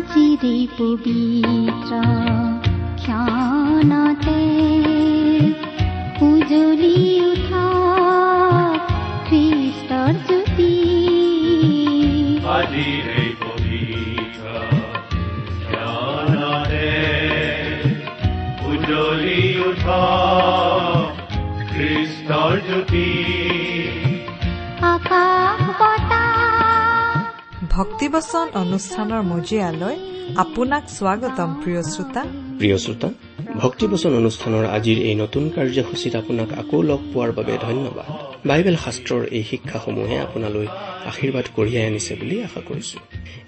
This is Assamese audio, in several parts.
আজিৰে পবিত্ৰ ক্ষণতে উজলি উঠা খ্ৰীষ্টৰ জ্যোতি উজ্বলি উঠ খ্ৰীষ্টৰ জ্যোতি আকাশ ভক্তিবচন অনুষ্ঠানৰ মজিয়ালৈ আপোনাক স্বাগতম প্ৰিয় শ্ৰোতা। প্ৰিয় শ্ৰোতা ভক্তিবচন অনুষ্ঠানৰ আজিৰ এই নতুন কাৰ্যসূচীত আপোনাক আকৌ লগ পোৱাৰ বাবে ধন্যবাদ। বাইবেল শাস্ত্ৰৰ এই শিক্ষাসমূহে আপোনালৈ আশীৰ্বাদ কঢ়িয়াই আনিছে বুলি আশা কৰিছো।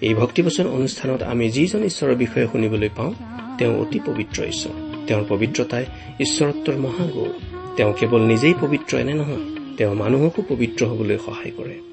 এই ভক্তিবচন অনুষ্ঠানত আমি যিজন ঈশ্বৰৰ বিষয়ে শুনিবলৈ পাওঁ তেওঁ অতি পবিত্ৰ ঈশ্বৰ। তেওঁৰ পবিত্ৰতাই ঈশ্বৰত্বৰ মহাগৌৰ। তেওঁ কেৱল নিজেই পবিত্ৰ এনে নহয় তেওঁ মানুহকো পবিত্ৰ হবলৈ সহায় কৰে।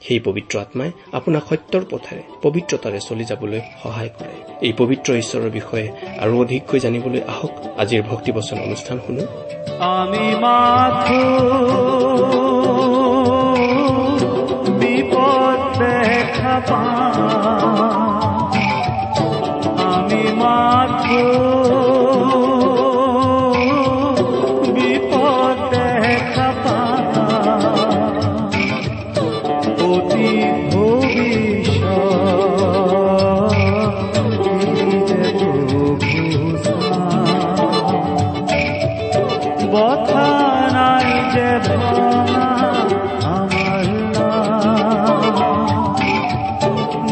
সেই পবিত্ৰ আত্মাই আপোনাক সত্যৰ পথেৰে পবিত্ৰতাৰে চলি যাবলৈ সহায় কৰে। এই পবিত্ৰ ঈশ্বৰৰ বিষয়ে আৰু অধিককৈ জানিবলৈ আহক। আজিৰ ভক্তিবচন অনুষ্ঠান শুনো। আমি মাথো আমি মাথো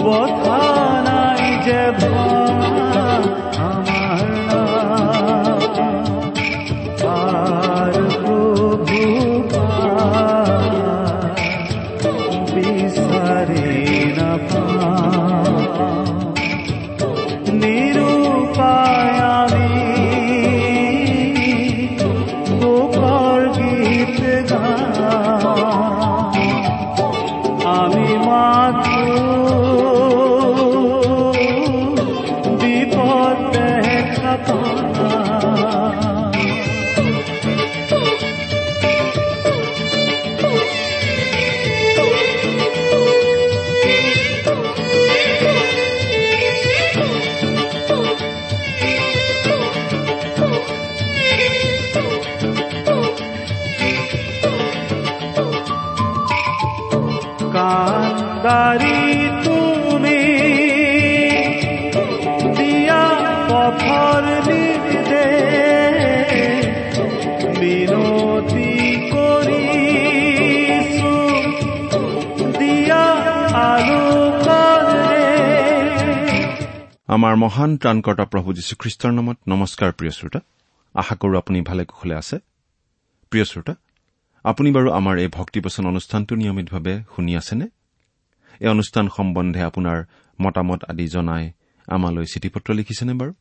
বথা নাই যে ভঙা কান্দাৰি তুমি দিয়া পথৰ নিৰ্দে মিনতি কৰিছো দিয়া আমাৰ মহান ত্ৰাণকৰ্তা প্ৰভু যীশুখ্ৰীষ্টৰ নামত নমস্কাৰ প্ৰিয় শ্ৰোতা। আশা কৰো আপুনি ভালে কুশলে আছে। প্ৰিয় শ্ৰোতা আপুনি বাৰু আমাৰ এই ভক্তিবচন অনুষ্ঠানটো নিয়মিতভাৱে শুনি আছেনে? এই অনুষ্ঠান সম্বন্ধে আপোনাৰ মতামত আদি জনাই আমালৈ চিঠি পত্ৰ লিখিছেনে বাৰু?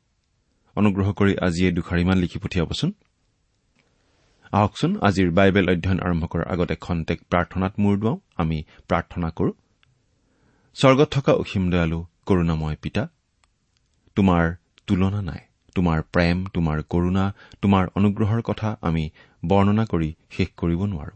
অনুগ্ৰহ কৰি আজি এই দুখাৰিমান লিখি পঠিয়াবচোন। আহকচোন আজিৰ বাইবেল অধ্যয়ন আৰম্ভ কৰাৰ আগতে খন্তেক প্ৰাৰ্থনাত মূৰ দুৱাওঁ। আমি প্ৰাৰ্থনা কৰো। স্বৰ্গত থকা অসীম দয়ালু কৰুণাময় পিতা তোমাৰ তুলনা নাই তোমাৰ প্ৰেম তোমাৰ কৰুণা তোমাৰ অনুগ্ৰহৰ কথা আমি বৰ্ণনা কৰি শেষ কৰিব নোৱাৰো।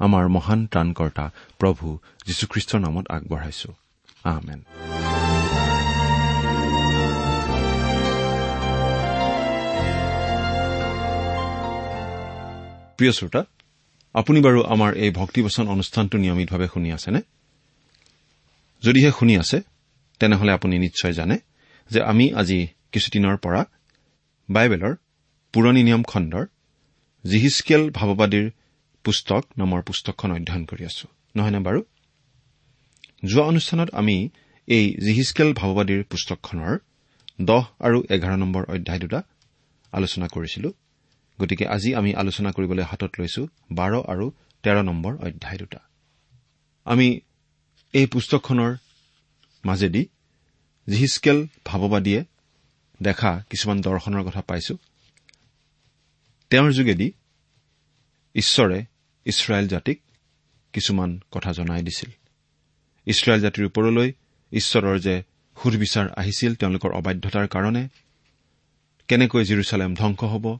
আমাৰ মহান ত্ৰাণকৰ্তা প্ৰভু যীশুখ্ৰীষ্টৰ নামত আগবঢ়াইছো। আহমেন প্ৰিয় শ্ৰোতা আপুনি বাৰু আমাৰ এই ভক্তিবচন অনুষ্ঠানটো নিয়মিতভাৱে শুনি আছেনে? যদিহে শুনি আছে তেনেহলে আপুনি নিশ্চয় জানে যে আমি আজি কিছুদিনৰ পৰা বাইবেলৰ পুৰণি নিয়ম খণ্ডৰ জিহিচকেল ভাৱবাদীৰ পুস্তক নামৰ পুস্তকখন অধ্যয়ন কৰি আছো। নহয়নে বাৰু? যোৱা অনুষ্ঠানত আমি এই জিহিচকেল ভাৱবাদীৰ পুস্তকখনৰ দহ আৰু এঘাৰ নম্বৰ অধ্যায় দুটা আলোচনা কৰিছিলো। গতিকে আজি আমি আলোচনা কৰিবলৈ হাতত লৈছো বাৰ আৰু তেৰ নম্বৰ অধ্যায় দুটা। আমি এই পুস্তকখনৰ মাজেদি জিহিচকেল ভাৱবাদীয়ে দেখা কিছুমান দৰ্শনৰ কথা পাইছো। তেওঁৰ যোগেদি ঈশ্বৰে ইছৰাইল জাতিক কিছুমান কথা জনাই দিছিল। ইছৰাইল জাতিৰ ওপৰলৈ ঈশ্বৰৰ যে সুধবিচাৰ আহিছিল তেওঁলোকৰ অবাধ্যতাৰ কাৰণে কেনেকৈ জিৰচালেম ধ্বংস হ'ব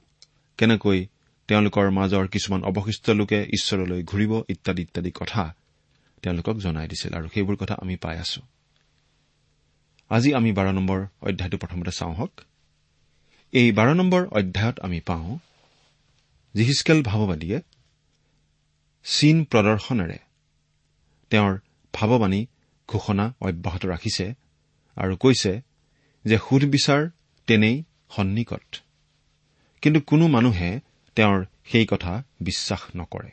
কেনেকৈ তেওঁলোকৰ মাজৰ কিছুমান অৱশিষ্ট লোকে ঈশ্বৰলৈ ঘূৰিব ইত্যাদি ইত্যাদি কথা তেওঁলোকক জনাই দিছিল আৰু সেইবোৰ কথা আমি পাই আছো। আজি আমি বাৰ নম্বৰ অধ্যায়টো প্ৰথমতে চাওঁ হওক। এই বাৰ নম্বৰ অধ্যায়ত আমি পাওঁ জিহিচকেল ভাৱবাদীয়ে চীন প্ৰদৰ্শনেৰে। তেওঁৰ ভাৱবাণী ঘোষণা অব্যাহত ৰাখিছে আৰু কৈছে যে সুধবিচাৰ তেনেই সন্নিকট। কিন্তু কোনো মানুহে তেওঁৰ সেই কথা বিশ্বাস নকৰে।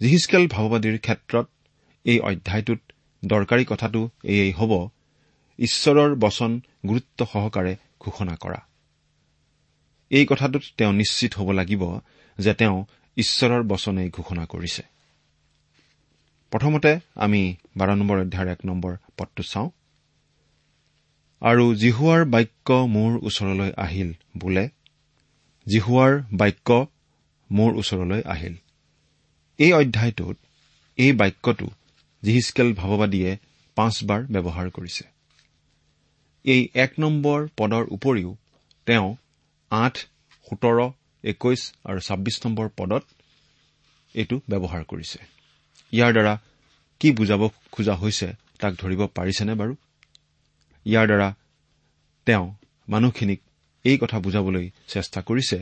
জিহিচকেল ভাৱবাদীৰ ক্ষেত্ৰত এই অধ্যায়টোত দৰকাৰী কথাটো এয়েই হ'ব ঈশ্বৰৰ বচন গুৰুত্ব সহকাৰে ঘোষণা কৰা। এই কথাটোত তেওঁ নিশ্চিত হ'ব লাগিব যে তেওঁ ঈশ্বৰৰ বচনেই ঘোষণা কৰিছে। প্ৰথমতে আমি বাৰ নম্বৰ অধ্যায়ৰ এক নম্বৰ পদটো চাওঁ। আৰু জিহুৱাৰ বাক্য মোৰ ওচৰলৈ আহিল বোলে জিহুৱাৰ বাক্য মোৰ ওচৰলৈ আহিল। এই অধ্যায়টোত এই বাক্যটো জিহিচকেল ভাৱবাদীয়ে পাঁচবাৰ ব্যৱহাৰ কৰিছে। এই এক নম্বৰ পদৰ উপৰিও তেওঁ আঠ সোতৰ একৈশ আৰু ছাব্বিছ নম্বৰ পদত এইটো ব্যৱহাৰ কৰিছে। ইয়াৰ দ্বাৰা কি বুজাব খোজা হৈছে তাক ধৰিব পাৰিছেনে বাৰু? ইয়াৰ দ্বাৰা তেওঁ মানুহখিনিক এই কথা বুজাবলৈ চেষ্টা কৰিছে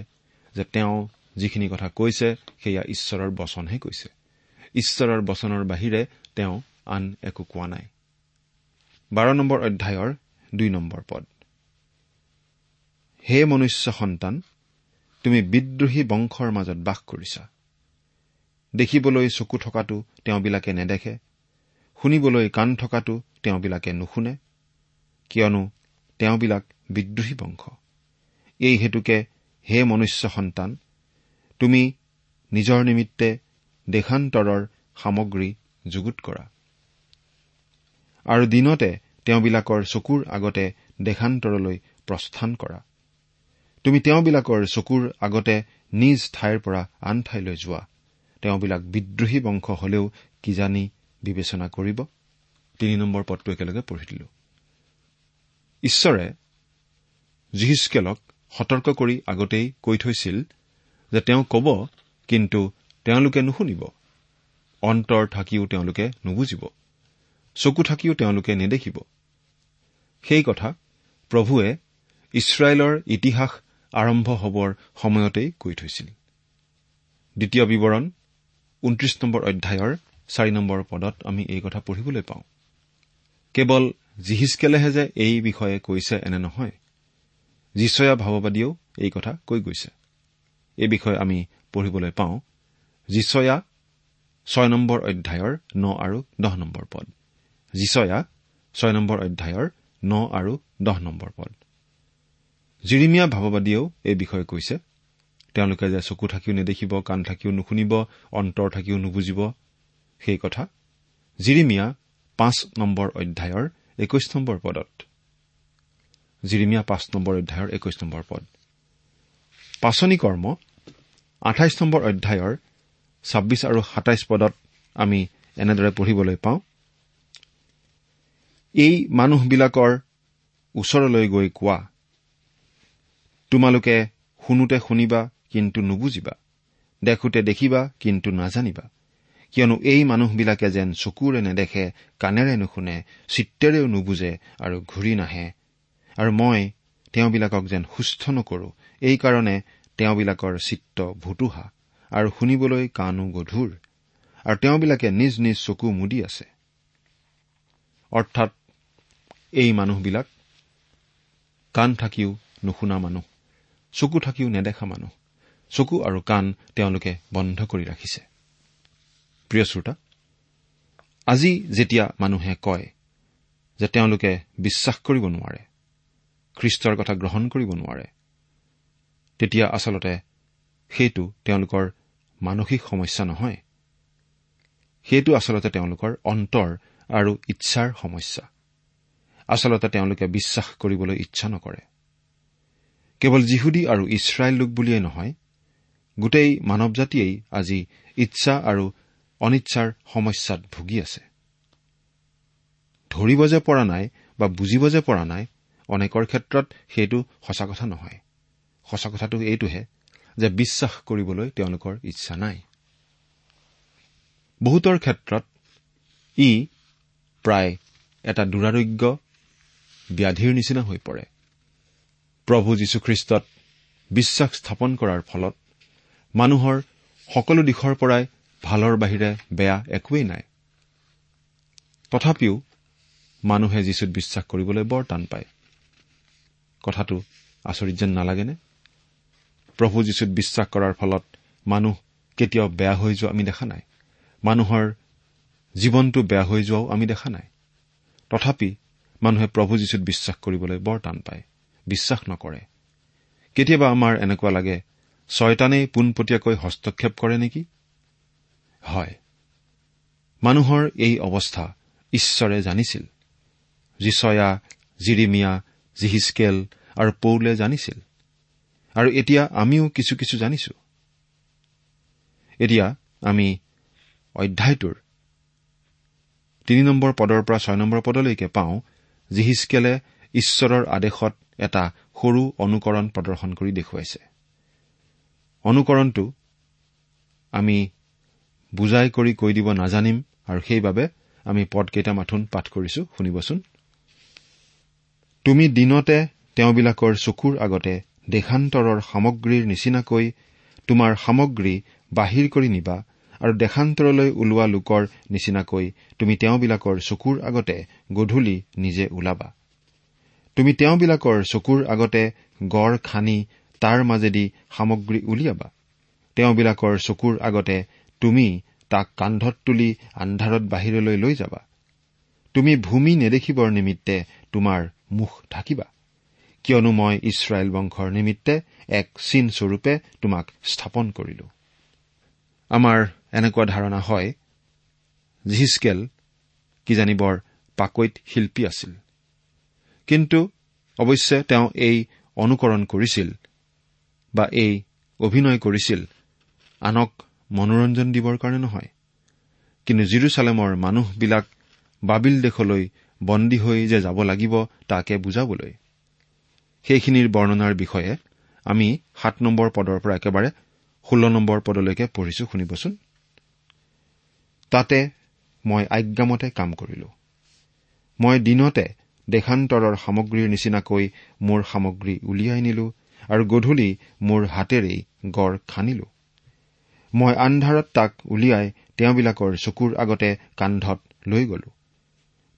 যে তেওঁ যিখিনি কথা কৈছে সেয়া ঈশ্বৰৰ বচনহে কৈছে। ঈশ্বৰৰ বচনৰ বাহিৰে তেওঁ আন একো কোৱা নাই। বাৰ নম্বৰ অধ্যায়ৰ দুই নম্বৰ পদ। হে মনুষ্য সন্তান তুমি বিদ্ৰোহী বংশৰ মাজত বাস কৰিছা। দেখিবলৈ চকু থকাটো তেওঁবিলাকে নেদেখে শুনিবলৈ কাণ থকাটো তেওঁবিলাকে নুশুনে কিয়নো তেওঁবিলাক বিদ্ৰোহী বংশ। এই হেতুকে হে মনুষ্য সন্তান তুমি নিজৰ নিমিত্তে দেশান্তৰৰ সামগ্ৰী যুগুত কৰা। আৰু দিনতে তেওঁবিলাকৰ চকুৰ আগতে দেশান্তৰলৈ প্ৰস্থান কৰা। তুমি তেওঁবিলাকৰ চকুৰ আগতে নিজ ঠাইৰ পৰা আন ঠাইলৈ যোৱা। তেওঁবিলাক বিদ্ৰোহী বংশ হলেও কিজানি বিবেচনা কৰিব? তিনি নম্বৰ পদটো একেলগে পঢ়ি দিলো। ঈশ্বৰে জিহিচকেলক সতৰ্ক কৰি আগতেই কৈ থৈছিল যে তেওঁ কব কিন্তু তেওঁলোকে নুশুনিব। অন্তৰ থাকিও তেওঁলোকে নুবুজিব। চকু থাকিও তেওঁলোকে নেদেখিব। সেই কথা প্ৰভুৱে ইছৰাইলৰ ইতিহাস আৰম্ভ হবৰ সময়তেই কৈ থৈছিল। দ্বিতীয় বিৱৰণ ঊনত্ৰিশ নম্বৰ অধ্যায়ৰ চাৰি নম্বৰ পদত আমি এই কথা পঢ়িবলৈ পাওঁ। কেৱল জিহিচকেলেহে যে এই বিষয়ে কৈছে এনে নহয় যিচয়া ভাৱবাদীয়েও এই কথা কৈ গৈছে। এই বিষয়ে আমি পঢ়িবলৈ পাওঁ যিচয়া ছয় নম্বৰ অধ্যায়ৰ ন আৰু দহ নম্বৰ পদ। যিচয়া ছয় নম্বৰ অধ্যায়ৰ ন আৰু দহ নম্বৰ পদ। জিৰিমীয়া ভাৱবাদীয়েও এই বিষয়ে কৈছে। তেওঁলোকে যে চকু থাকিও নেদেখিব কাণ থাকিও নুশুনিব অন্তৰ থাকিও নুবুজিব সেই কথা জিৰিমীয়া পাঁচ নম্বৰ অধ্যায়ৰ একৈশ নম্বৰ পদত। জিৰিমীয়া পাঁচ নম্বৰ অধ্যায়ৰ একৈশ নম্বৰ পদ। পাচনি কৰ্ম আঠাইছ নম্বৰ অধ্যায়ৰ ছাব্বিছ আৰু সাতাইছ পদত আমি এনেদৰে পঢ়িবলৈ পাওঁ এই মানুহবিলাকৰ ওচৰলৈ গৈ কোৱা তোমালোকে শুনোতে শুনিবা কিন্তু নুবুজিবা। দেখোতে দেখিবা কিন্তু নাজানিবা। কিয়নো এই মানুহবিলাকে যেন চকুৰে নেদেখে কাণেৰে নুশুনে চিত্তেৰেও নুবুজে আৰু ঘূৰি নাহে। আৰু মই তেওঁবিলাকক যেন সুস্থ নকৰো এইকাৰণে তেওঁবিলাকৰ চিত্ৰ ভুতুহা আৰু শুনিবলৈ কাণো গধুৰ। আৰু তেওঁবিলাকে নিজ নিজ চকু মুদি আছে। অৰ্থাৎ এই মানুহবিলাক কাণ থাকিও নুশুনা মানুহ। চকু থাকিও নেদেখা মানুহ। চকু আৰু কাণ তেওঁলোকে বন্ধ কৰি ৰাখিছে। প্ৰিয় শ্ৰোতা আজি যেতিয়া মানুহে কয় যে তেওঁলোকে বিশ্বাস কৰিব নোৱাৰে খ্ৰীষ্টৰ কথা গ্ৰহণ কৰিব নোৱাৰে তেতিয়া আচলতে সেইটো তেওঁলোকৰ মানসিক সমস্যা নহয়। সেইটো আচলতে তেওঁলোকৰ অন্তৰ আৰু ইচ্ছাৰ সমস্যা। আচলতে তেওঁলোকে বিশ্বাস কৰিবলৈ ইচ্ছা নকৰে। কেৱল যিহুদী আৰু ইছৰাইল লোক বুলিয়েই নহয় গোটেই মানৱ জাতিয়েই আজি ইচ্ছা আৰু অনিচ্ছাৰ সমস্যাত ভুগি আছে। ধৰিব যে পৰা নাই বা বুজিব যে পৰা নাই অনেকৰ ক্ষেত্ৰত সেইটো সঁচা কথা নহয়। সঁচা কথাটো এইটোহে যে বিশ্বাস কৰিবলৈ তেওঁলোকৰ ইচ্ছা নাই। বহুতৰ ক্ষেত্ৰত ই প্ৰায় এটা দুৰাৰোগ্য ব্যাধিৰ নিচিনা হৈ পৰে। প্ৰভু যীশুখ্ৰীষ্টত বিশ্বাস স্থাপন কৰাৰ ফলত মানুহৰ সকলো দিশৰ পৰাই ভালৰ বাহিৰে বেয়া একোৱেই নাই। তথাপিও মানুহে যীচুত বিশ্বাস কৰিবলৈ বৰ টান পায়। কথাটো আচৰিত যেন নালাগেনে? প্ৰভু যীচুত বিশ্বাস কৰাৰ ফলত মানুহ কেতিয়াও বেয়া হৈ যোৱা আমি দেখা নাই। মানুহৰ জীৱনটো বেয়া হৈ যোৱাও আমি দেখা নাই। তথাপি মানুহে প্ৰভু যীশুত বিশ্বাস কৰিবলৈ বৰ টান পায়। বিশ্বাস নকৰে। কেতিয়াবা আমাৰ এনেকুৱা লাগে ছয়তানেই পোনপটীয়াকৈ হস্তক্ষেপ কৰে নেকি? হয়। মানুহৰ এই অৱস্থা ঈশ্বৰে জানিছিল। জিচয়া জিৰিমিয়া জিহিচকেল আৰু পৌলে জানিছিল। আৰু এতিয়া আমিও কিছু কিছু জানিছো। এতিয়া আমি অধ্যায়টোৰ তিনি নম্বৰ পদৰ পৰা ছয় নম্বৰ পদলৈকে পাওঁ জিহিচকেলে ঈশ্বৰৰ আদেশত এটা সৰু অনুকৰণ প্ৰদৰ্শন কৰি দেখুৱাইছে। অনুকৰণটো আমি বুজাই কৰি কৈ দিব নাজানিম আৰু সেইবাবে আমি পদকেইটা মাথোন পাঠ কৰিছো শুনিবচোন। তুমি দিনতে তেওঁবিলাকৰ চকুৰ আগতে দেশান্তৰৰ সামগ্ৰীৰ নিচিনাকৈ তোমাৰ সামগ্ৰী বাহিৰ কৰি নিবা আৰু দেশান্তৰলৈ ওলোৱা লোকৰ নিচিনাকৈ তুমি তেওঁবিলাকৰ চকুৰ আগতে গধূলি নিজে ওলাবা। তুমি তেওঁবিলাকৰ চকুৰ আগতে গড় খানি তাৰ মাজেদি সামগ্ৰী উলিয়াবা। তেওঁবিলাকৰ চকুৰ আগতে তুমি তাক কান্ধত তুলি আন্ধাৰত বাহিৰলৈ লৈ যাবা। তুমি ভূমি নেদেখিবৰ নিমিত্তে তোমাৰ মুখ ঢাকিবা। কিয়নো মই ইছৰাইল বংশৰ নিমিত্তে এক চিনস্বৰূপে তোমাক স্থাপন কৰিলো। আমাৰ এনেকুৱা ধাৰণা হয় জিহিচকেল কিজানি বৰ পাকৈত শিল্পী আছিল। কিন্তু অৱশ্যে তেওঁ এই অনুকৰণ কৰিছিল বা এই অভিনয় কৰিছিল। আনক মনোৰঞ্জন দিবৰ কাৰণে নহয়। কিন্তু জিৰচালেমৰ মানুহবিলাক বাবিল দেশলৈ বন্দী হৈ যে যাব লাগিব তাকে বুজাবলৈ। সেইখিনিৰ বৰ্ণনাৰ বিষয়ে আমি সাত নম্বৰ পদৰ পৰা একেবাৰে ষোল্ল নম্বৰ পদলৈকে পঢ়িছো শুনিবচোন। তাতে মই আজ্ঞামতে কাম কৰিলো। মই দিনতে দেশান্তৰৰ সামগ্ৰীৰ নিচিনাকৈ মোৰ সামগ্ৰী উলিয়াই নিলো আৰু গধূলি মোৰ হাতেৰেই গড় খানিলো। মই আন্ধাৰত তাক উলিয়াই তেওঁবিলাকৰ চকুৰ আগতে কান্ধত লৈ গলো।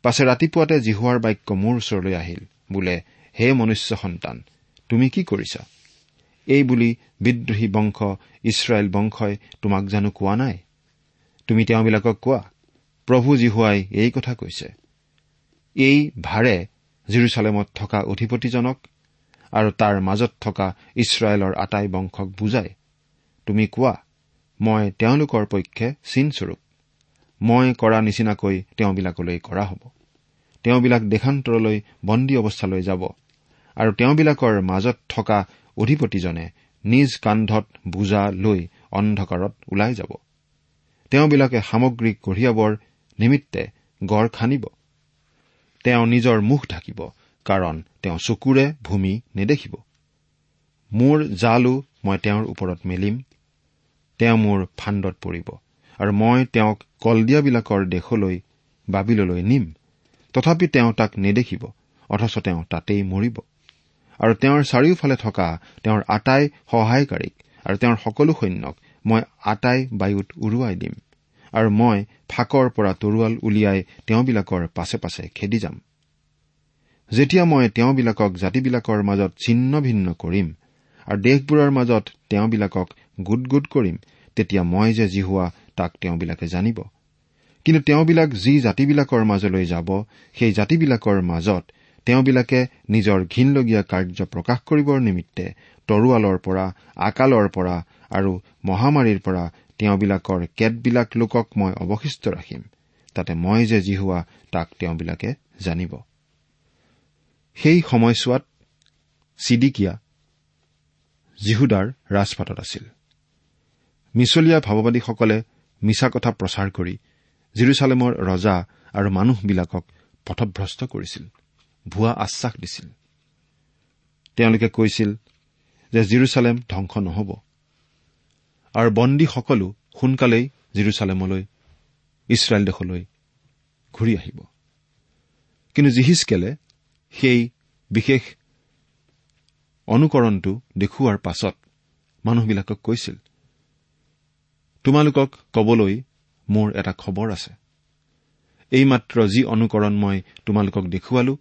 পাছে ৰাতিপুৱাতে জিহুৱাৰ বাক্য মোৰ ওচৰলৈ আহিল বোলে হে মনুষ্য সন্তান তুমি কি কৰিছা? এই বুলি বিদ্ৰোহী বংশ ইছৰাইল বংশই তোমাক জানো কোৱা নাই? তুমি তেওঁবিলাকক কোৱা প্ৰভু জিহুৱাই এই কথা কৈছে। এই ভাৰে জিৰচালেমত থকা অধিপতিজনক আৰু তাৰ মাজত থকা ইছৰাইলৰ আটাই বংশক বুজাই তুমি কোৱা মই তেওঁলোকৰ পক্ষে চিনস্বৰূপ। মই কৰা নিচিনাকৈ তেওঁবিলাকলৈ কৰা হ'ব। তেওঁবিলাক দেশান্তৰলৈ বন্দী অৱস্থালৈ যাব আৰু তেওঁবিলাকৰ মাজত থকা অধিপতিজনে নিজ কান্ধত বোজা লৈ অন্ধকাৰত ওলাই যাব। তেওঁবিলাকে সামগ্ৰী কঢ়িয়াবৰ নিমিত্তে গড় খানিব তেওঁ নিজৰ মুখ ঢাকিব কাৰণ তেওঁ চকুৰে ভূমি নেদেখিব। মোৰ জালো মই তেওঁৰ ওপৰত মেলিম তেওঁ মোৰ ফাণ্ডত পৰিব আৰু মই তেওঁক কলদিয়াবিলাকৰ দেশলৈ বাবিললৈ নিম। তথাপি তেওঁ তাক নেদেখিব অথচ তেওঁ তাতেই মৰিব। আৰু তেওঁৰ চাৰিওফালে থকা তেওঁৰ আটাই সহায়কাৰীক আৰু তেওঁৰ সকলো সৈন্যক মই আটাই বায়ুত উৰুৱাই দিম। আৰু মই ফাকৰ পৰা তৰোৱাল উলিয়াই তেওঁবিলাকৰ পাছে পাছে খেদি যাম। যেতিয়া মই তেওঁবিলাকক জাতিবিলাকৰ মাজত ছিন্ন ভিন্ন কৰিম আৰু দেশবোৰৰ মাজত তেওঁবিলাকক গোট গোট কৰিম তেতিয়া মই যে জিহুৱা তাক তেওঁবিলাকে জানিব। কিন্তু তেওঁবিলাক যি জাতিবিলাকৰ মাজলৈ যাব সেই জাতিবিলাকৰ মাজত তেওঁবিলাকে নিজৰ ঘীনলগীয়া কাৰ্য প্ৰকাশ কৰিবৰ নিমিত্তে তৰোৱালৰ পৰা আকালৰ পৰা আৰু মহামাৰীৰ পৰা তেওঁবিলাকৰ কেতবিলাক লোকক মই অৱশিষ্ট ৰাখিম তাতে মই যে যি হোৱা তাক তেওঁবিলাকে জানিব। সেই সময়ছোৱাত চিডিকিয়া জিহুদাৰ ৰাজপাতত আছিল। মিছলীয়া ভাৱবাদীসকলে মিছা কথা প্ৰচাৰ কৰি জিৰচালেমৰ ৰজা আৰু মানুহবিলাকক পথভ্ৰষ্ট কৰিছিল ভুৱা আশ্বাস দিছিল। তেওঁলোকে কৈছিল যে জিৰচালেম ধ্বংস নহ'ব। আৰু বন্দীসকলো সোনকালেই জিৰচালেমলৈ ইছৰাইল দেশলৈ ঘূৰি আহিব। কিন্তু জিহিচকেলে সেই বিশেষ অনুকৰণটো দেখুওৱাৰ পাছত মানুহবিলাকক কৈছিল তোমালোকক কবলৈ মোৰ এটা খবৰ আছে। এইমাত্ৰ যি অনুকৰণ মই তোমালোকক দেখুৱালো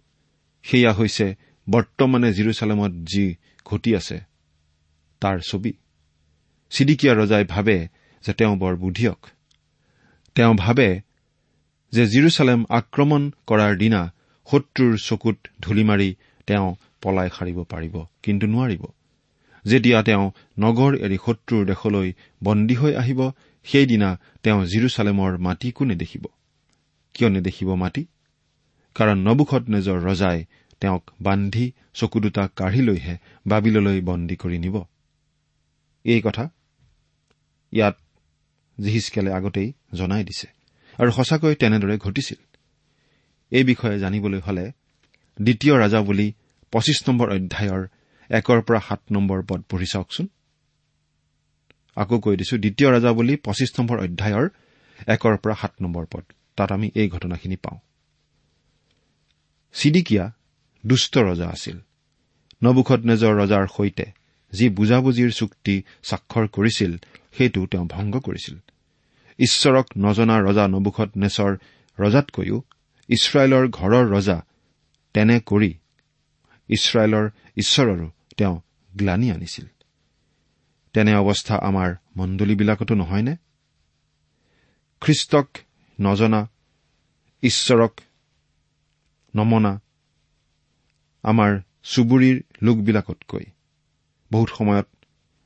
সেয়া হৈছে বৰ্তমানে জিৰচালেমত যি ঘটি আছে তাৰ ছবি। চিডিকিয়া ৰজাই ভাবে যে তেওঁ বৰ বুদ্ধিয়ক। তেওঁ ভাবে যে জিৰচালেম আক্ৰমণ কৰাৰ দিনা শত্ৰুৰ চকুত ধূলি মাৰি তেওঁ পলাই সাৰিব পাৰিব কিন্তু নোৱাৰিব। যেতিয়া তেওঁ নগৰ এৰি শত্ৰুৰ দেশলৈ বন্দী হৈ আহিব সেইদিনা তেওঁ জিৰচালেমৰ মাটিকো নেদেখিব কিয় নেদেখিব মাটি? কাৰণ নবুখত নেজৰ ৰজাই তেওঁক বান্ধি চকু দুটা কাঢ়ি লৈহে বাবিললৈ বন্দী কৰি নিব। এই কথা ইয়াত জিহিচকেলে আগতেই জনাই দিছে। আৰু সঁচাকৈ তেনেদৰে ঘটিছিল। এই বিষয়ে জানিবলৈ হলে দ্বিতীয় ৰাজা বুলি পঁচিছ নম্বৰ অধ্যায়ৰ একৰ পৰা সাত নম্বৰ পদ পঢ়ি চাওকচোন। আকৌ কৈ দিছো দ্বিতীয় ৰাজা বুলি পঁচিছ নম্বৰ অধ্যায়ৰ একৰ পৰা সাত নম্বৰ পদ। তাত আমি এই ঘটনাখিনি পাওঁ। চিডিকিয়া দুষ্ট ৰজা আছিল। নবুখত নেজৰ ৰজাৰ সৈতে যি বুজাবুজিৰ চুক্তি স্বাক্ষৰ কৰিছিল সেইটো তেওঁ ভংগ কৰিছিল। ঈশ্বৰক নজনা ৰজা নবুখত নেচৰ ৰজাতকৈও ইছৰাইলৰ ঘৰৰ ৰজা তেনে কৰি ইছৰাইলৰ ঈশ্বৰৰো তেওঁ গ্লানি আনিছিল। তেনে অৱস্থা আমাৰ মণ্ডলীবিলাকতো নহয়নে? খ্ৰীষ্টক নজনা ঈশ্বৰক নমনা আমাৰ চুবুৰীৰ লোকবিলাকতকৈ বহুত সময়ত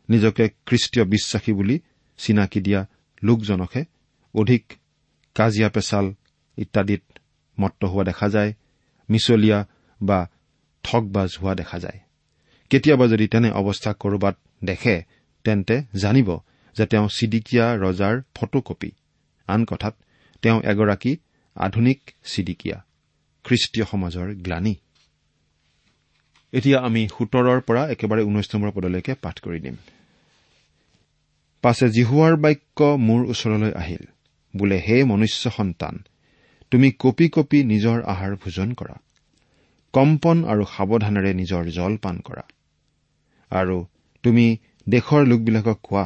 নিজকে খ্ৰীষ্টীয় বিশ্বাসী বুলি চিনাকি দিয়া লোকজনকহে অধিক কাজিয়া পেচাল ইত্যাদিত মত্ত হোৱা দেখা যায় মিছলীয়া বা ঠগবাজ হোৱা দেখা যায়। কেতিয়াবা যদি তেনে অৱস্থা কৰবাত দেখে তেন্তে জানিব যে তেওঁ চিডিকিয়া ৰজাৰ ফটো কপি আন কথাত তেওঁ এগৰাকী আধুনিক চিডিকিয়া খ্ৰীষ্টীয় সমাজৰ গ্লানী। এতিয়া আমি সোতৰৰ পৰা একেবাৰে ঊনৈশ নম্বৰ পদলৈকে পাঠ কৰি দিম। পাছে জিহুৱাৰ বাক্য মোৰ ওচৰলৈ আহিল। বোলে হে মনুষ্য সন্তান তুমি কপি কপি নিজৰ আহাৰ ভোজন কৰা। কম্পন আৰু সাৱধানেৰে নিজৰ জল পান কৰা। আৰু তুমি দেশৰ লোকবিলাকক কোৱা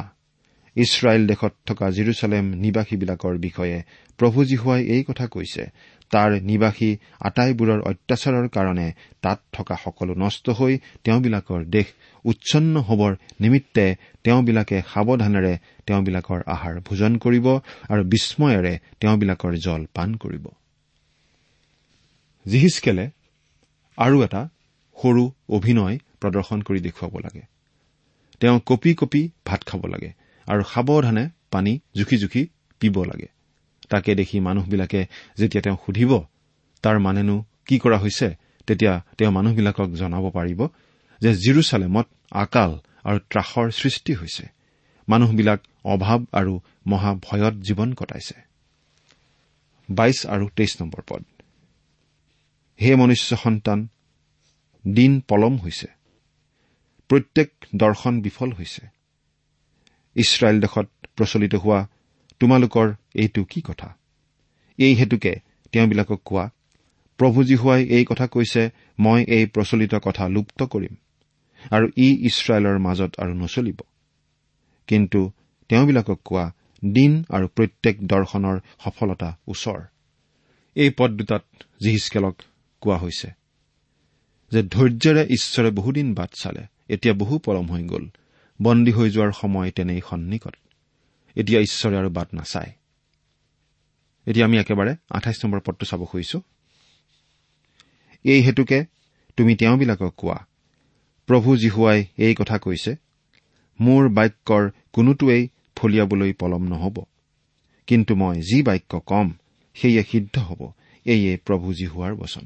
ইছৰাইল দেশত থকা জিৰচালেম নিবাসীবিলাকৰ বিষয়ে প্ৰভু জীহুৱাই এই কথা কৈছে। তাৰ নিবাসী আটাইবোৰৰ অত্যাচাৰৰ কাৰণে তাত থকা সকলো নষ্ট হৈ তেওঁবিলাকৰ দেশ উচ্ছন্ন হবৰ নিমিত্তে তেওঁবিলাকে সাৱধানেৰে তেওঁবিলাকৰ আহাৰ ভোজন কৰিব আৰু বিস্ময়েৰে তেওঁবিলাকৰ জল পান কৰিব। জিহিচকেলে আৰু এটা সৰু অভিনয় প্ৰদৰ্শন কৰি দেখুৱাব লাগে। তেওঁ কপি কপি ভাত খাব লাগে আৰু সাৱধানে পানী জুখি জুখি পিব লাগে। তাকে দেখি মানুহবিলাকে যেতিয়া তেওঁ সুধিব তাৰ মানেনো কি কৰা হৈছে? তেতিয়া তেওঁ মানুহবিলাকক জনাব পাৰিব যে জিৰচালেমত আকাল আৰু ত্ৰাসৰ সৃষ্টি হৈছে। মানুহবিলাক অভাৱ আৰু মহাভয়ত জীৱন কটাইছে। পদ। হে মনুষ্য সন্তান দিন পলম হৈছে। প্ৰত্যেক দৰ্শন বিফল হৈছে। ইছৰাইল দেশত প্ৰচলিত হোৱা তোমালোকৰ এইটো কি কথা? এই হেতুকে তেওঁবিলাকক কোৱা প্ৰভুজী হোৱাই এই কথা কৈছে মই এই প্ৰচলিত কথা লুপ্ত কৰিম। আৰু ই ইছৰাইলৰ মাজত আৰু নচলিব। কিন্তু তেওঁবিলাকক কোৱা দিন আৰু প্ৰত্যেক দৰ্শনৰ সফলতা ওচৰ। এই পদ দুটাত জিহিচকেলক কোৱা হৈছে যে ধৈৰ্যৰে ঈশ্বৰে বহুদিন বাট চালে এতিয়া বহু পলম হৈ গ'ল বন্দী হৈ যোৱাৰ সময় তেনেই সন্নিকট এতিয়া ঈশ্বৰে আৰু বাট নাচায়। এতিয়া আমি একেবাৰে আঠাইছ নম্বৰ পদটো চাব খুজিছো। এই হেতুকে তুমি তেওঁবিলাকক কোৱা প্ৰভু জীহুৱাই এই কথা কৈছে মোৰ বাক্যৰ কোনোটোৱেই ফলিয়াবলৈ পলম নহ'ব। কিন্তু মই যি বাক্য কম সেয়ে সিদ্ধ হ'ব। এইয়ে প্ৰভু জীহুৱাৰ বচন।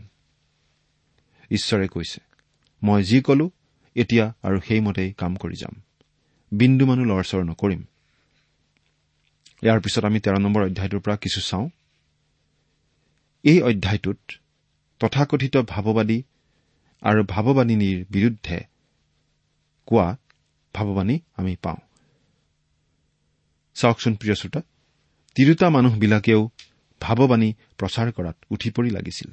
ঈশ্বৰে কৈছে মই যি কলো এতিয়া আৰু সেইমতেই কাম কৰি যাম। বিন্দু মানুহ লৰচৰ নকৰিম। ইয়াৰ পিছত আমি তেৰ নম্বৰ অধ্যায়টোৰ পৰা কিছু চাওঁ। এই অধ্যায়টোত তথাকথিত ভাৱবাদী আৰু ভাৱবাদিনীৰ বিৰুদ্ধে কোৱা ভাৱবাণী আমি পাওঁ। চাওকচোন প্ৰিয় শ্ৰোতা তিৰোতা মানুহবিলাকেও ভাৱবাণী প্ৰচাৰ কৰাত উঠি পৰি লাগিছিল।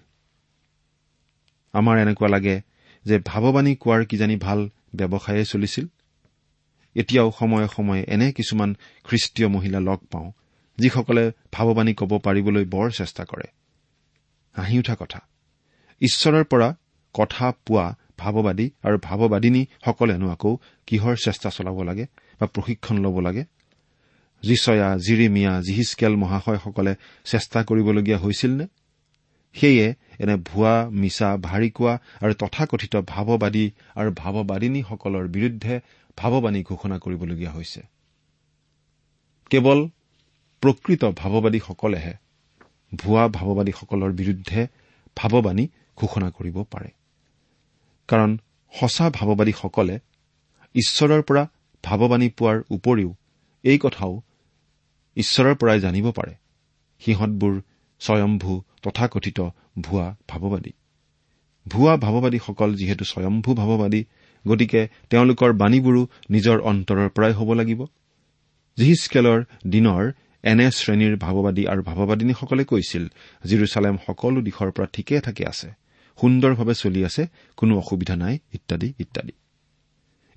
আমাৰ এনেকুৱা লাগে যে ভাৱবাণী কোৱাৰ কিজানি ভাল ব্যৱসায়ে চলিছিল। এতিয়াও সময়ে সময়ে এনে কিছুমান খ্ৰীষ্টীয় মহিলা লগ পাওঁ যিসকলে ভাৱবাণী ক'ব পাৰিবলৈ বৰ চেষ্টা কৰে। হাঁহি উঠা কথা ঈশ্বৰৰ পৰা কথা পোৱা ভাৱবাদী আৰু ভাৱবাদিনীসকলেনো আকৌ কিহৰ চেষ্টা চলাব লাগে বা প্ৰশিক্ষণ ল'ব লাগে? জিচয়া জিৰিমিয়া জিহিচকেল মহাশয়সকলে চেষ্টা কৰিবলগীয়া হৈছিল নে সেয়ে এনে ভুৱা মিছা ভাৰী কোৱা আৰু তথাকথিত ভাৱবাদী আৰু ভাৱবাদিনীসকলৰ বিৰুদ্ধে ভাৱবাণী ঘোষণা কৰিবলগীয়া হৈছে। কেৱল প্ৰকৃত ভাৱবাদীসকলেহে ভুৱা ভাৱবাদীসকলৰ বিৰুদ্ধে ভাৱবাণী ঘোষণা কৰিব পাৰে। কাৰণ সঁচা ভাৱবাদীসকলে ঈশ্বৰৰ পৰা ভাৱবাণী পোৱাৰ উপৰিও এই কথাও ঈশ্বৰৰ পৰাই জানিব পাৰে। সিহঁতবোৰ স্বয়ম্ভূ তথাকথিত ভুৱা ভাৱবাদী। ভুৱা ভাৱবাদীসকল যিহেতু স্বয়ম্ভূ ভাৱবাদী গতিকে তেওঁলোকৰ বাণীবোৰো নিজৰ অন্তৰৰ পৰাই হ'ব লাগিব। জিহিচকেলৰ দিনৰ এনে শ্ৰেণীৰ ভাৱবাদী আৰু ভাৱবাদিনীসকলে কৈছিল জিৰচালেম সকলো দিশৰ পৰা ঠিকে থাকে আছে। সুন্দৰভাৱে চলি আছে কোনো অসুবিধা নাই ইত্যাদি ইত্যাদি।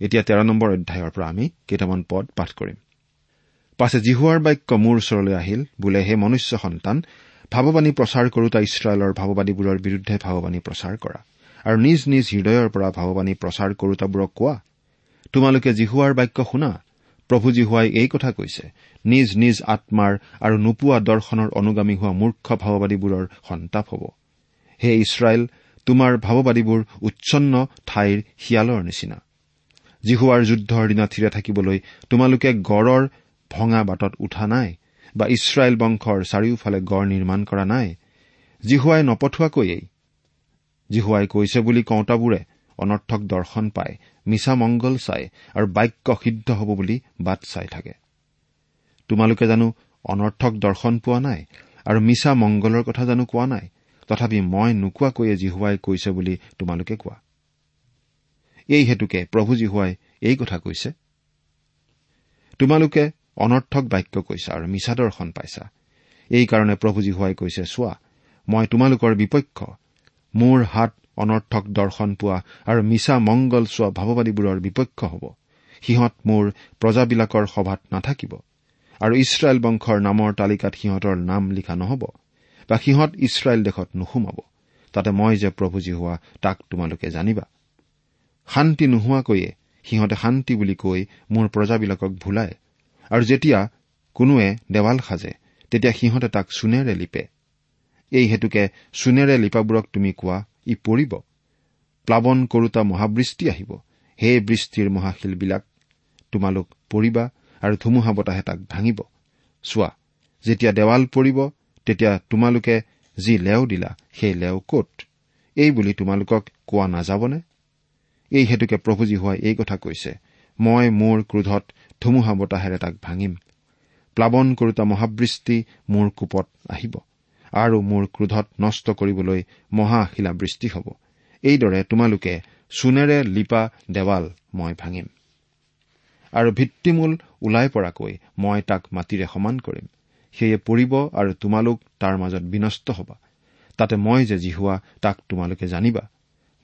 এতিয়া তেৰ নম্বৰ অধ্যায়ৰ পৰা আমি কেইটামান পদ পাঠ কৰিম। পাছে জিহুৱাৰ বাক্য মোৰ ওচৰলৈ আহিল বোলে হে মনুষ্য সন্তান ভাৱবাণী প্ৰচাৰ কৰোতা ইছৰাইলৰ ভাৱবাদীবোৰৰ বিৰুদ্ধে ভাৱবাণী প্ৰচাৰ কৰা। আৰু নিজ নিজ হৃদয়ৰ পৰা ভাৱবাণী প্ৰচাৰ কৰোতাবোৰক কোৱা। তোমালোকে জিহুৱাৰ বাক্য শুনা। প্ৰভু জীহুৱাই এই কথা কৈছে নিজ নিজ আত্মাৰ আৰু নোপোৱা দৰ্শনৰ অনুগামী হোৱা মূৰ্খ ভাৱবাদীবোৰৰ সন্তাপ হ'ব। হে ইছৰাইল তোমাৰ ভাৱবাদীবোৰ উচ্ছন্ন ঠাইৰ শিয়ালৰ নিচিনা। জিহুৱাৰ যুদ্ধৰ দিনা থিৰে থাকিবলৈ তোমালোকে গড়ৰ ভঙা বাটত উঠা নাই বা ইছৰাইল বংশৰ চাৰিওফালে গড় নিৰ্মাণ কৰা নাই। জিহুৱাই নপঠোৱাকৈয়েই। জিহুৱাই কৈছে বুলি কওঁতাবোৰে অনৰ্থক দৰ্শন পায় মিছা মংগল চাই আৰু বাক্য সিদ্ধ হ'ব বুলি বাট চাই থাকে। তোমালোকে জানো অনৰ্থক দৰ্শন পোৱা নাই আৰু মিছা মংগলৰ কথা জানো কোৱা নাই? তথাপি মই নোকোৱাকৈয়ে জিহুৱাই কৈছে বুলি তোমালোকে কোৱা। এই হেতুকে প্ৰভু জীহুৱাই এই কথা কৈছে। তোমালোকে অনৰ্থক বাক্য কৈছা আৰু মিছা দৰ্শন পাইছা। এইকাৰণে প্ৰভু জীহুৱাই কৈছে চোৱা মই তোমালোকৰ বিপক্ষ। মোৰ হাত অনৰ্থক দৰ্শন পোৱা আৰু মিছা মংগল চোৱা ভাৱবাদীবোৰৰ বিপক্ষ হ'ব। সিহঁত মোৰ প্ৰজাবিলাকৰ সভাত নাথাকিব। আৰু ইছৰাইল বংশৰ নামৰ তালিকাত সিহঁতৰ নাম লিখা নহ'ব। বা সিহঁত ইছৰাইল দেশত নোসোমাব। তাতে মই যে প্ৰভু যি হোৱা তাক তোমালোকে জানিবা। শান্তি নোহোৱাকৈয়ে সিহঁতে শান্তি বুলি কৈ মোৰ প্ৰজাবিলাকক ভুলায়। আৰু যেতিয়া কোনোৱে দেৱাল সাজে তেতিয়া সিহঁতে তাক চূণেৰে লিপে। এই হেতুকে চূণেৰে লিপাবোৰক তুমি কোৱা ই পৰিব। প্লাৱন কৰোতা মহাবৃষ্টি আহিব। সেই বৃষ্টিৰ মহাশিলবিলাক তোমালোক পৰিবা আৰু ধুমুহা বতাহে তাক ভাঙিব। চোৱা যেতিয়া দেৱাল পৰিব তেতিয়া তোমালোকে যি লেও দিলা সেই লেও কত? এই বুলি তোমালোকক কোৱা নাযাবনে? এই হেতুকে প্ৰভুজী হোৱাই এই কথা কৈছে। মই মোৰ ক্ৰোধত ধুমুহা বতাহেৰে তাক ভাঙিম। প্লাৱন কৰোতা মহাবৃষ্টি মোৰ কোপত আহিব আৰু মোৰ ক্ৰোধত নষ্ট কৰিবলৈ মহাশিলাবৃষ্টি হ'ব। এইদৰে তোমালোকে চূণেৰে লিপা দেৱাল মই ভাঙিম। আৰু ভিত্তিমূল ওলাই পৰাকৈ মই তাক মাটিৰে সমান কৰিম। সেয়ে পৰিব আৰু তোমালোক তাৰ মাজত বিনষ্ট হবা। তাতে মই যে জিহুৱা তাক তোমালোকে জানিবা।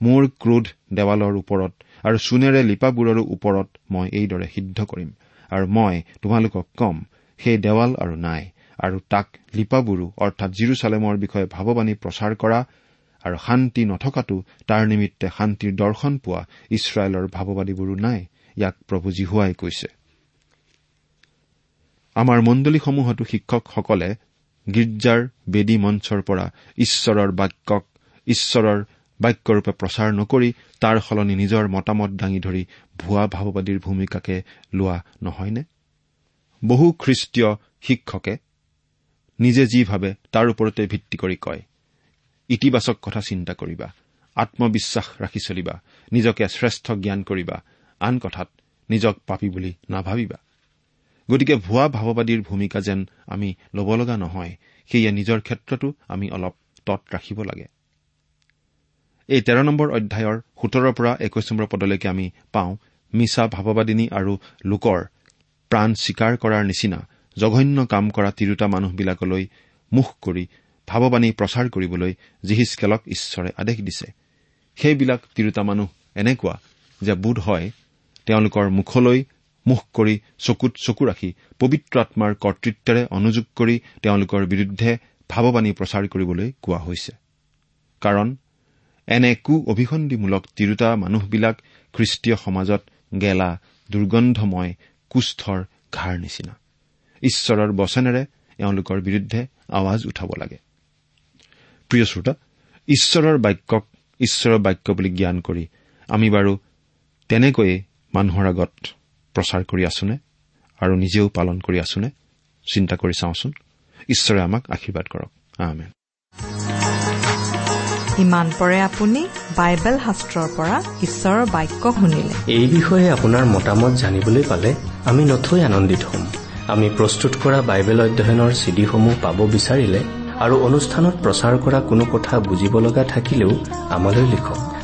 মোৰ ক্ৰোধ দেৱালৰ ওপৰত আৰু চূণেৰে লিপাবোৰৰো ওপৰত মই এইদৰে সিদ্ধ কৰিম। আৰু মই তোমালোকক কম সেই দেৱাল আৰু নাই আৰু তাক লিপাবোৰো অৰ্থাৎ জিৰচালেমৰ বিষয়ে ভাৱবাণী প্ৰচাৰ কৰা আৰু শান্তি নথকাটো তাৰ নিমিত্তে শান্তিৰ দৰ্শন পোৱা ইছৰাইলৰ ভাৱবাদীবোৰো নাই ইয়াক প্ৰভু জীহুৱাই কৈছে। আমাৰ মণ্ডলীসমূহতো শিক্ষকসকলে গীৰ্জাৰ বেদী মঞ্চৰ পৰা ঈশ্বৰৰ বাক্যক ঈশ্বৰৰ বাক্যৰূপে প্ৰচাৰ নকৰি তাৰ সলনি নিজৰ মতামত দাঙি ধৰি ভুৱা ভাৱবাদীৰ ভূমিকাকে লোৱা নহয়নে? বহু খ্ৰীষ্টীয় শিক্ষকে নিজে যি ভাবে তাৰ ওপৰতে ভিত্তি কৰি কয় ইতিবাচক কথা চিন্তা কৰিবা আত্মবিশ্বাস ৰাখি চলিবা নিজকে শ্ৰেষ্ঠ জ্ঞান কৰিবা আন কথাত নিজক পাপী বুলি নাভাবিবা। গতিকে ভুৱা ভাৱবাদীৰ ভূমিকা যেন আমি ল'ব লগা নহয় সেয়ে নিজৰ ক্ষেত্ৰতো আমি অলপ তৎ ৰাখিব লাগে। এই তেৰ নম্বৰ অধ্যায়ৰ সোতৰৰ পৰা একৈশ নম্বৰ পদলৈকে আমি পাওঁ মিছা ভাৱবাদিনী আৰু লোকৰ প্ৰাণ স্বীকাৰ কৰাৰ নিচিনা জঘন্য কাম কৰা তিৰোতা মানুহবিলাকলৈ মুখ কৰি ভাৱবাণী প্ৰচাৰ কৰিবলৈ জিহিচকেলক ঈশ্বৰে আদেশ দিছে। সেইবিলাক তিৰোতা মানুহ এনেকুৱা যে বোধ হয় তেওঁলোকৰ মুখলৈ মুখ কৰি চকুত চকু ৰাখি পবিত্ৰ আত্মাৰ কৰ্তৃত্বেৰে অনুযোগ কৰি তেওঁলোকৰ বিৰুদ্ধে ভাৱবাণী প্ৰচাৰ কৰিবলৈ কোৱা হৈছে। কাৰণ এনে কু অভিসন্ধিমূলক তিৰোতা মানুহবিলাক খ্ৰীষ্টীয় সমাজত গেলা দুৰ্গন্ধময় কুষ্ঠৰ ঘাৰ নিচিনা। ঈশ্বৰৰ বচনেৰে এওঁলোকৰ বিৰুদ্ধে আৱাজ উঠাব লাগে। প্ৰিয় শ্ৰোতা ঈশ্বৰৰ বাক্যক ঈশ্বৰৰ বাক্য বুলি জ্ঞান কৰি আমি বাৰু তেনেকৈয়ে মানুহৰ আগত প্ৰচাৰ কৰি আছোনে আৰু নিজেও পালন কৰি আছোনে? চিন্তা কৰি চাওঁচোন। ঈশ্বৰে আমাক আশীৰ্বাদ কৰক। ইমান পৰে আপুনি বাইবেল শাস্ত্ৰৰ পৰা ঈশ্বৰৰ বাক্য শুনিলে। এই বিষয়ে আপোনাৰ মতামত জানিবলৈ পালে আমি নথৈ আনন্দিত হ'ম। আমি প্ৰস্তুত কৰা বাইবেল অধ্যয়নৰ চিডিসমূহ পাব বিচাৰিলে আৰু অনুষ্ঠানত প্ৰচাৰ কৰা কোনো কথা বুজিব লগা থাকিলেও আমালৈ লিখক।